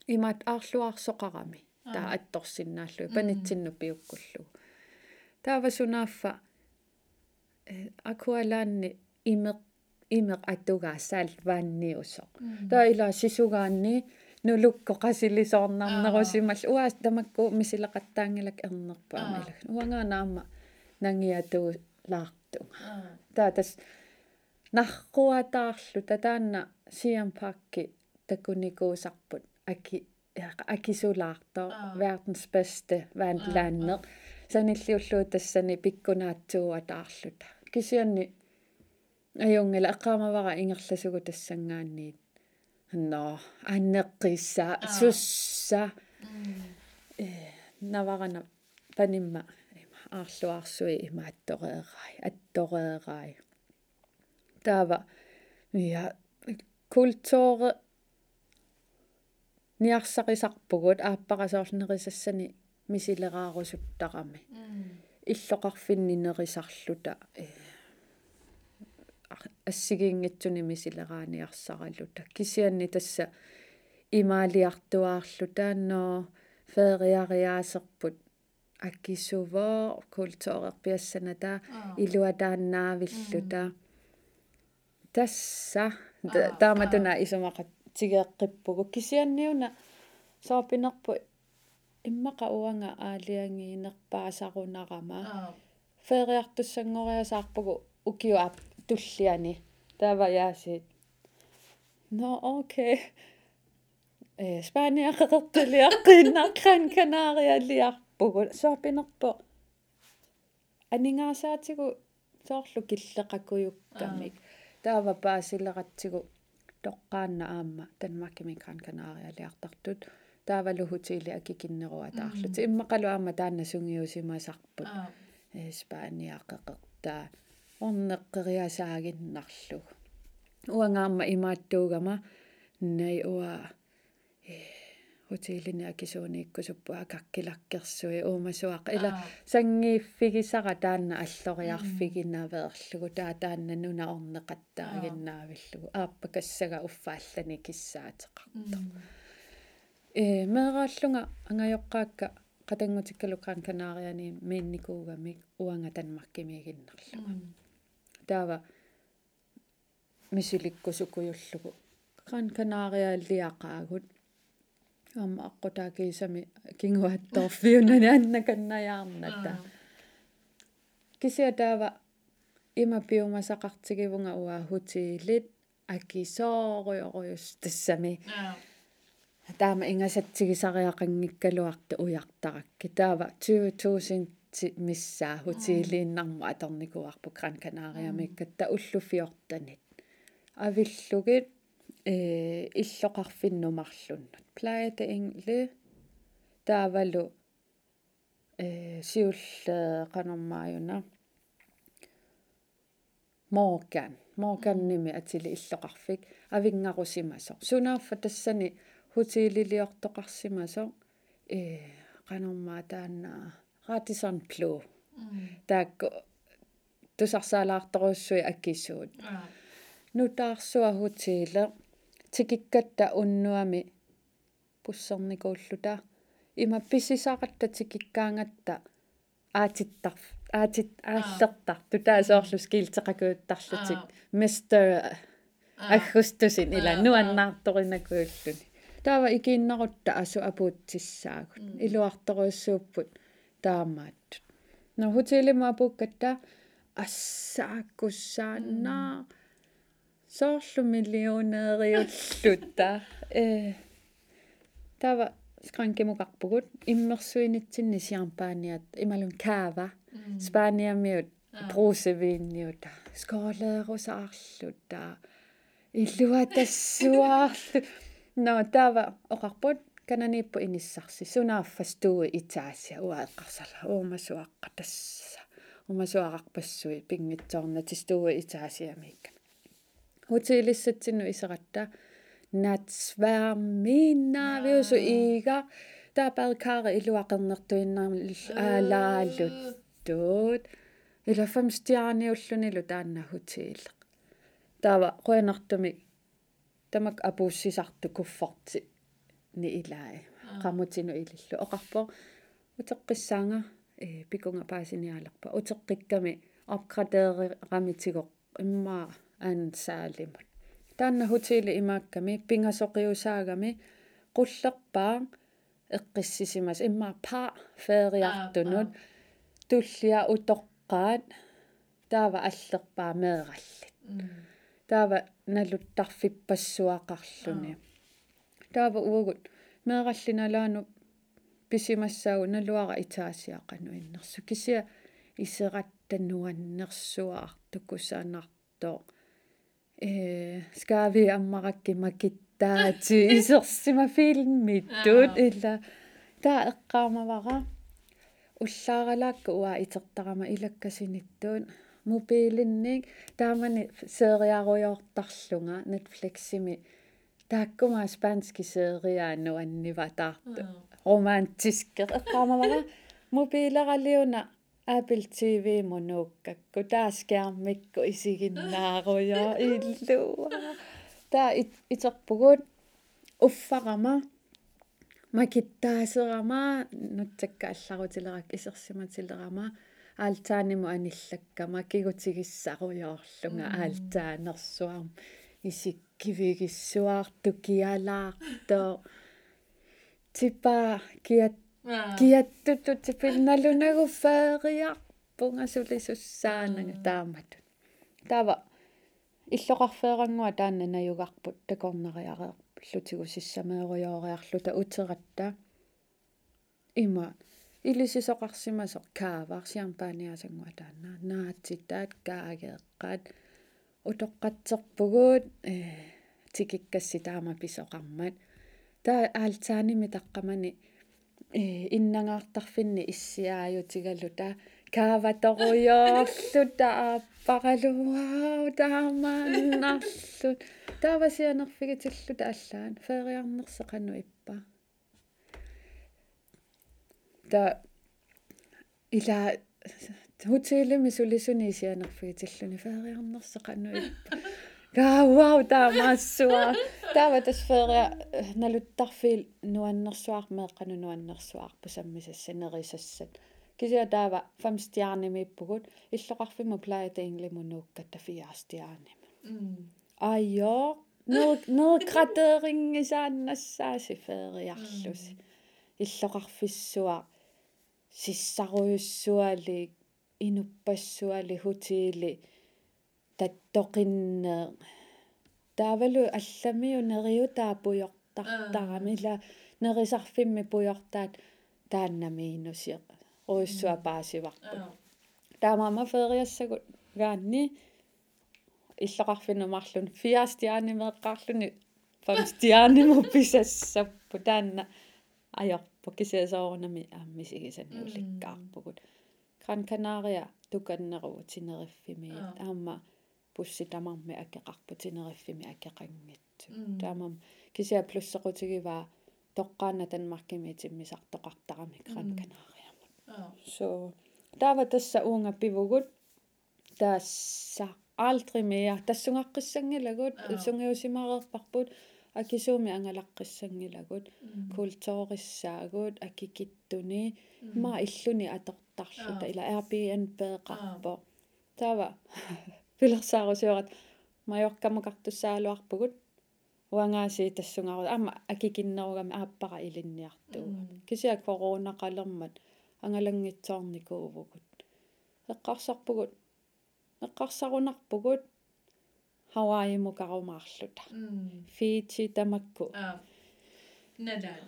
имаат аарлуарсоқарами таа атторсиннааллу панитсинну пиуккуллу таава сунааффа э акуалаанни имеқ имеқ атугаа саал ваанниусо таа ила сисугаанни нулукко qasilisoornarnerusимал уаас тамакку мисилеқаттаангилак ернерпа амилак уанганаама нангиатуу лаартунга таа тас нарқуатаарлу татаанна сиам пакки такуникуусарпут аки акисулаарто verdens bedste vandlander саниллиуллуу тассани пиккунаатсууатаарлута кисианни аюнгила эққаамавара ингерласугу тассангаанниит но аннеққисса сусса э наварана панимма аарлуарсуи имааттореерай аттореерай таава я культуре ниарсақисарпугут ааппарасоорлнерисассани мисилераарусуттарами иллоқарфиннинерисарлута э ассигиингитсуни мисилерааниарсаралута кисианни тасса имаалиартуаарлу таанноо фериариаасерпут. Аккисувоо культуурерпиассана таа илуатааннаавиллута. Тасса тааматуна исумақа тигеэққиппугу кисианниуна соорпинерпу иммақа уанга аалиангиинерпаасарунарама фериартуссангориасаарпугу укиу аап туллиани таава яасит но окей э спания қеқертулиаққиннарран канариалиарпугу соорпинерпо анингаасаатигу соорлу киллеқакуюккамик таава паасилератсигу тоққаанна аама танмаккими кран канариалиартартут таавалу хутили акикиннеруа таарлут иммақалу аама таанна сунгиусимасарпут э спания қеқертаа орнеққериасаагиннарлу уангаама имааттуугама. Най уа э хотелини акисуунииккусуппуа каккилаккерсуи уумасуақ ила сангииффигисара таанна аллориарфигинаверлугу таа таанна нуна орнеқаттаагиннаавиллугу ааппа кассага уффааллани киссаатеқарто э меерааллунга ангайоққаакка qatangutikkалукран канаариани миинникуугамик уанга танмаркимигиннерлуга таава мисиликкусукуйуллугу кран канаариааллиақаагут амма аққутаакиисами кингуатторфиунани аннаканнаярната кися таава има пиумасақартигивунга уа хутиилит акисоориориус тассами таама ингасатсигисариақангиккалуарта уяртаракки таава 20000 миссаа хутиилииннарму аторникуарпу Гран Канариамиккатта уллуфиортанит авиллугит э иллоқарфиннумарлуннут плаята ингли таавалу э сиулле канормааюна Morgan Morgan ними атили иллоқарфик. Авингарусимасо сунаарфа тассани хутиилилиортоқарсимасо э канормаа таанна Radisson Blu таакку тусарсаалаарторуссуи аккисуут нутаарсуа хутииле тикиккатта уннуами пуссерникууллута има писисақатта тикиккаангатта аатиттар аатит ааллертар тутаасоорлус киилтеқакууттарлутик мистер аггустусин ила нуаннаарторинакууллуни таава икииннарутта асу апуутсиссаагут илуарторуссууппут таамааттут но хотелима апуккатта ассааккуссааннаа Соорлу миллионеериуллутта э тава скранкемукарпугут иммерсуинитсинни сиарпааниат ималун каава спааниамиут брусевиинниута. Сколеерусаарлута иллуа тассуаарлу но тава оқарпут кананиппу иниссарси. Сунааффастуи итаасия уаэққарсала уумасуаққа тасса умасуақарпассуи пингитсоорнатистуи итаасиамикка хотелиссатсину исератта натсварминнаавиусу иига таапаакаара илуақернертуиннармил аалааллут туут ила фамстиарниуллунилу таанна хотелеқ таава қуянартуми тамак апууссисарту куффорти ни илаа qamutinu ilillu. Oqarpo uteqqissaanga э пикунга паасиниалерпа утеққикками апградееррамитигоқ иммаа аансаалимут таанна хутили имаакками пингасоқиусаагами qullerpaa эққиссисимас. Иммаа паа феериартунут туллиа утоққаат. Таава аллерпаа меераллит таава налуттарфиппассуақарлуни таава уагут. Меэраллиналаану писимассаагу налуара итаасиақану. Иннерсу кисиа исераттаннуаннерсуаартуккусаанартоо э скави аммаракки макиттаати исерсима филмиттут илла. Таа эққаамавара уллааралаакка уа итертарама илаккасиниттуун мобилинник. Таамани сериаруйортарлунга netflixими. Тааккума спански сериаану анниватаарту романтиске эққамавара мобилералиуна Apple TV монууккакку тааскиармикку исигиннааруйо иллуа таа итерпугут уффарама макиттаасерама нутсакка алларутилерак исерсиматилерама аалтааниму аниллаккама кигутигиссаруйоорлунга аалтаанерсуарм исиккивигиссуаарту киалаартоо типа киат киаттуту типинналунагу фаариарпунга сулисуссаанага таамату таава иллоқарфеерангуа таанна наюгарпут такорнариареэ лутигу сиссамееруйоориарлута утератта има илисисоқарсимасо кааваарсиарпааниасангуа таанна наатситаат каагеэққаат утоққатсерпугуут э тикиккасси таама писоқармат таа аалтааними таққамани э иннангаартарфинни иссиааютигалута кааваторуйоорлута ааппаралуау таамааннарлут таавасианерфигитиллута аллаан. Феериарнерсеқану иппа. Та ила хотелими сулисуни сианерфигитиллуни феериарнерсеқану иппа гаавау таамаассуа таава тасфеерия налуттарфил нуаннерсуармеэққану нуаннерсуарпу саммисассанерисассат кисиа таава фамстиарнимиппугут иллоқарфиму плаята инглимунууккатта фиаастиарними айо неркратерингисааннассааси феериарлуси иллоқарфиссуа сиссаруйуссуали инуппассуали хутиили таттоқиннеэ таавалу алламиу нериу таапуйортартарамила нерисарфимми пуйортаат тааннамиинусиэ оиссуа паасиварпут таамаама фериассагут гаанни иллоқарфинумарлун фиастиаанимеэққарлуни фамстиааниму писассаппу таанна ajorpu kisiasoorunami aammisigisannuullikkаарpukut Gran Canaria tukannerugu tineriffimi aamma pussitamarmi akeqarpu tineriffimi akeqanngitsu taamam kisia plussequtigivaa toqqaana tanmarkimi timmisartoqartarami Gran Canariamut so taava tassa uunga pivugut taassa aldrig mere tassungaqqissangilagut sungiusimareerparput акисууми ангалаққиссангилагут култориссаагут акикиттуни ма иллуни атортарлута ила Airbnb пеэқарпо тава пилерсаарусиорат маёркамукартуссаалуарпугут уангааси тассунгару ама акикиннеругами ааппара илинниартугут кисиа корона қалермат ангалангитсоорникуувгут эққарсарпугут эққарсарунарпугут Hawaii mukarumaarluta Fiji tamakku nalaan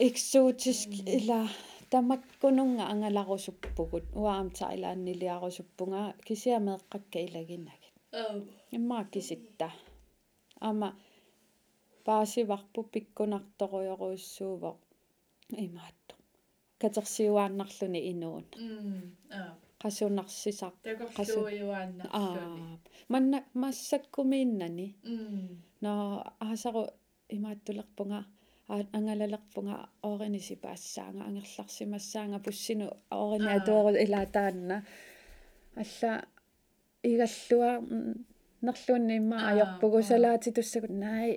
eksotisk ila tamakkununga angalarusuppugut uaamta ilaanniliarusuppunga kisiameeqqakka ilaginagit imma kisitta. Ama paasivarpu pikkunartoruyoruissuuvo imaattu. Katersiuaannarluni inuun. Qasunarsisaq. Taqorluujuaannarluni манна массаккумииннани но аасару имааттулерпунга ангалалерпунга ооринisi паассаанга ангерларсимассаанга пуссину оорини атуеру илаатаанна. Алла игаллуа нерлуунни имма ajorpugu salaati tussakut наи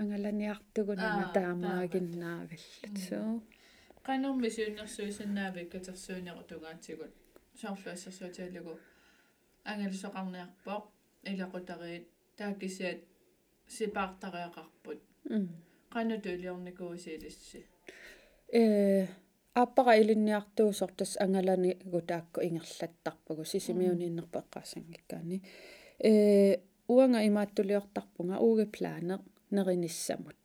ангаланиартугунана таамаагиннаагаллут соо qanummi suunnersuisannaavik katersuuneru tungaatsigут соорлуассерсуутиалугу ангалисоқарниарпоқ илақутариит таакисиат сипаартариақарпут qanut uliornikuusiilissi э аппара илинниартуусор тас ангалани гутаакку ингерлаттарпагу сисимиунииннерпеққаасангиккаани э уанга имааттулиортарпунга ууге плаанеқ nerinissamut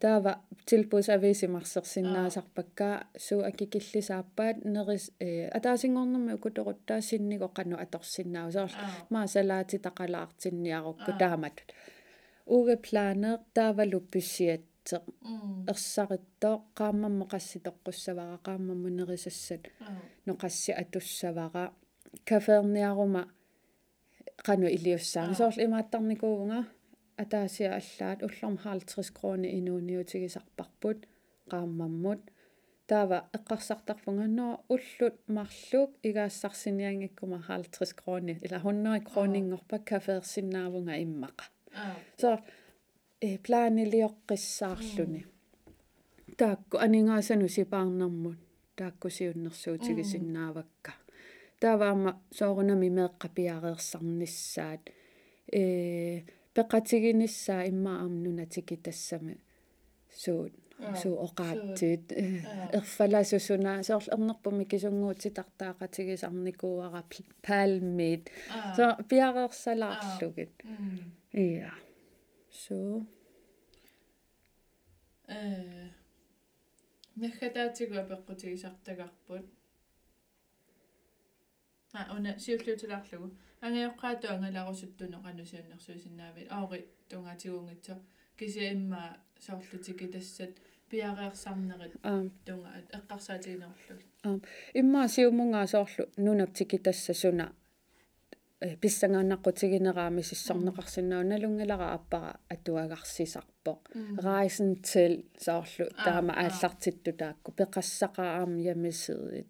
taava tilbudsavisimarsersinnaasarpakka su akikillisaappaat neris ataasingornermi ukutoruttaa sinnigo qannu atorsinnaavu soorl maa salaati taqalaartinniarukku taamatut uuge plaaneer Taavalu pissiatteq ersarittoq qaammammo qassitoqqussavara qaammammo nerisassat noqassi atussavara kafeerniaruma qanu iliussaani soorl imaattarnikuuvunga атаасиа аллаат уллорм 50 крони инуuniutigisarparput qaammammut таава эққарсартарфунга ноо уллут марлук игаассарсиниангиккума 50 крони. Ила 100 кронингорпа кафеерсинаавунга иммаqa so э плаанилиоққиссаарлуни таакку анингаасану сипаарнэрмут тааккусиуннэрсуутигисиннаавакка тааваама соорунами меэққапиареерсарниссаат э пеқатигиниссаа иммаамнунатики тассами. Суут суу оqaатсит ерфаласусуна соорлу ернерпуми кисунгуутитартаақатигисарникууара палмит со пиареерсалаарлугит иа so э мехатаатигуа пеққутигисартагарпут а уна сиуллуутилаарлугу ангиоққаату ангаларусуттуно qannusiunnersuisinnaavit аори тунгаатигуунгитсо кисиимма соорлутики тассат пиареерсарнерит тунга эққарсаатигинерлугит аа имма сиумунгаа соорлу нунактики тасса суна э писсангааннаққутигинераами сиссарнеқарсинаа налунгалара аппара атуагарсисарпоқ райсен тел соорлу таама ааллартитту таакку пеқассақаам ямисиит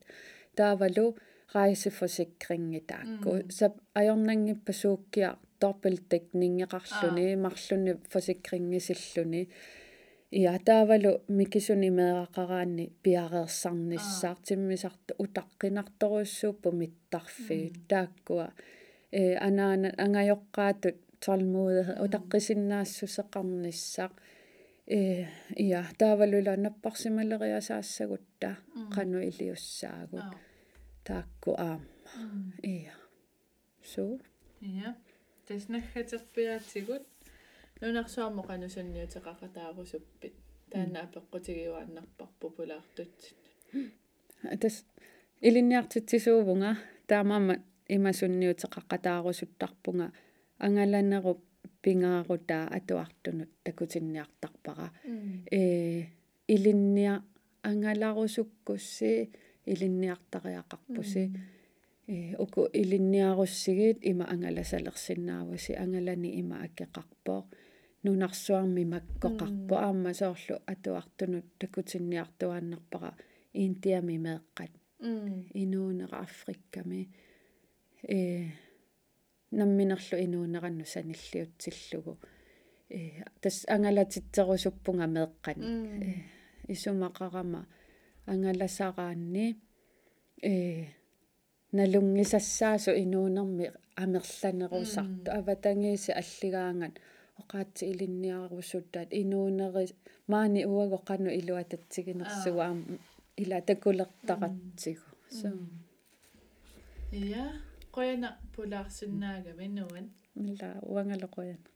таавалу rejseforsikringi taakku sap ajornangippa suukkia dobbeltdækningeqarluni marluni forsikringisilluni ia taavalu mikisuni meeqaqaraanni piareersarnissaar timmisartu utaqqinartoruussuuppu mittarfi taakkua э Анаана ангаёққаатут torlmode utaqqisinnaassuseqarnissaq э иа таавалула наппарсималериасаассагутта qanu iliussaagu таакку аама иа. Су? Ja. Таснаггатерпиаатигут нунарсуармо канусанниутеқақатаарусуппит таана апеққутигиуааннарпар популаартутсит тас илинниартитсisuuvunga таамаама имасунниутеқақатаарусуттарпунга ангаланеруп пингаарутаа атуартунут такутинниартарпара э илинниа ангаларусуккусси илинниартариақарпуси э уку илинниаруссигит има ангаласалерсиннааваси ангалани има аккеқарпоо нунарсуарми маккоқарпо аама соорлу атуартунут такутинниартуааннарпара иинтиами меэққат инуунера африкками э намминерлу инуунеранну саниллиутсиллугу. Э тас ангалатитсерусуппунга меэққани э исумақарама ангаласараанни э налунгисассаасу инуунерми амерланерусарту аватангииси аллигаангат оқаатси илинниарусуттаат инуунери маани уаго қану илуататсигинерсуга ила такулертаратсигу so ja qoyana pulaarsinnaagami nuan мила уангалоқояна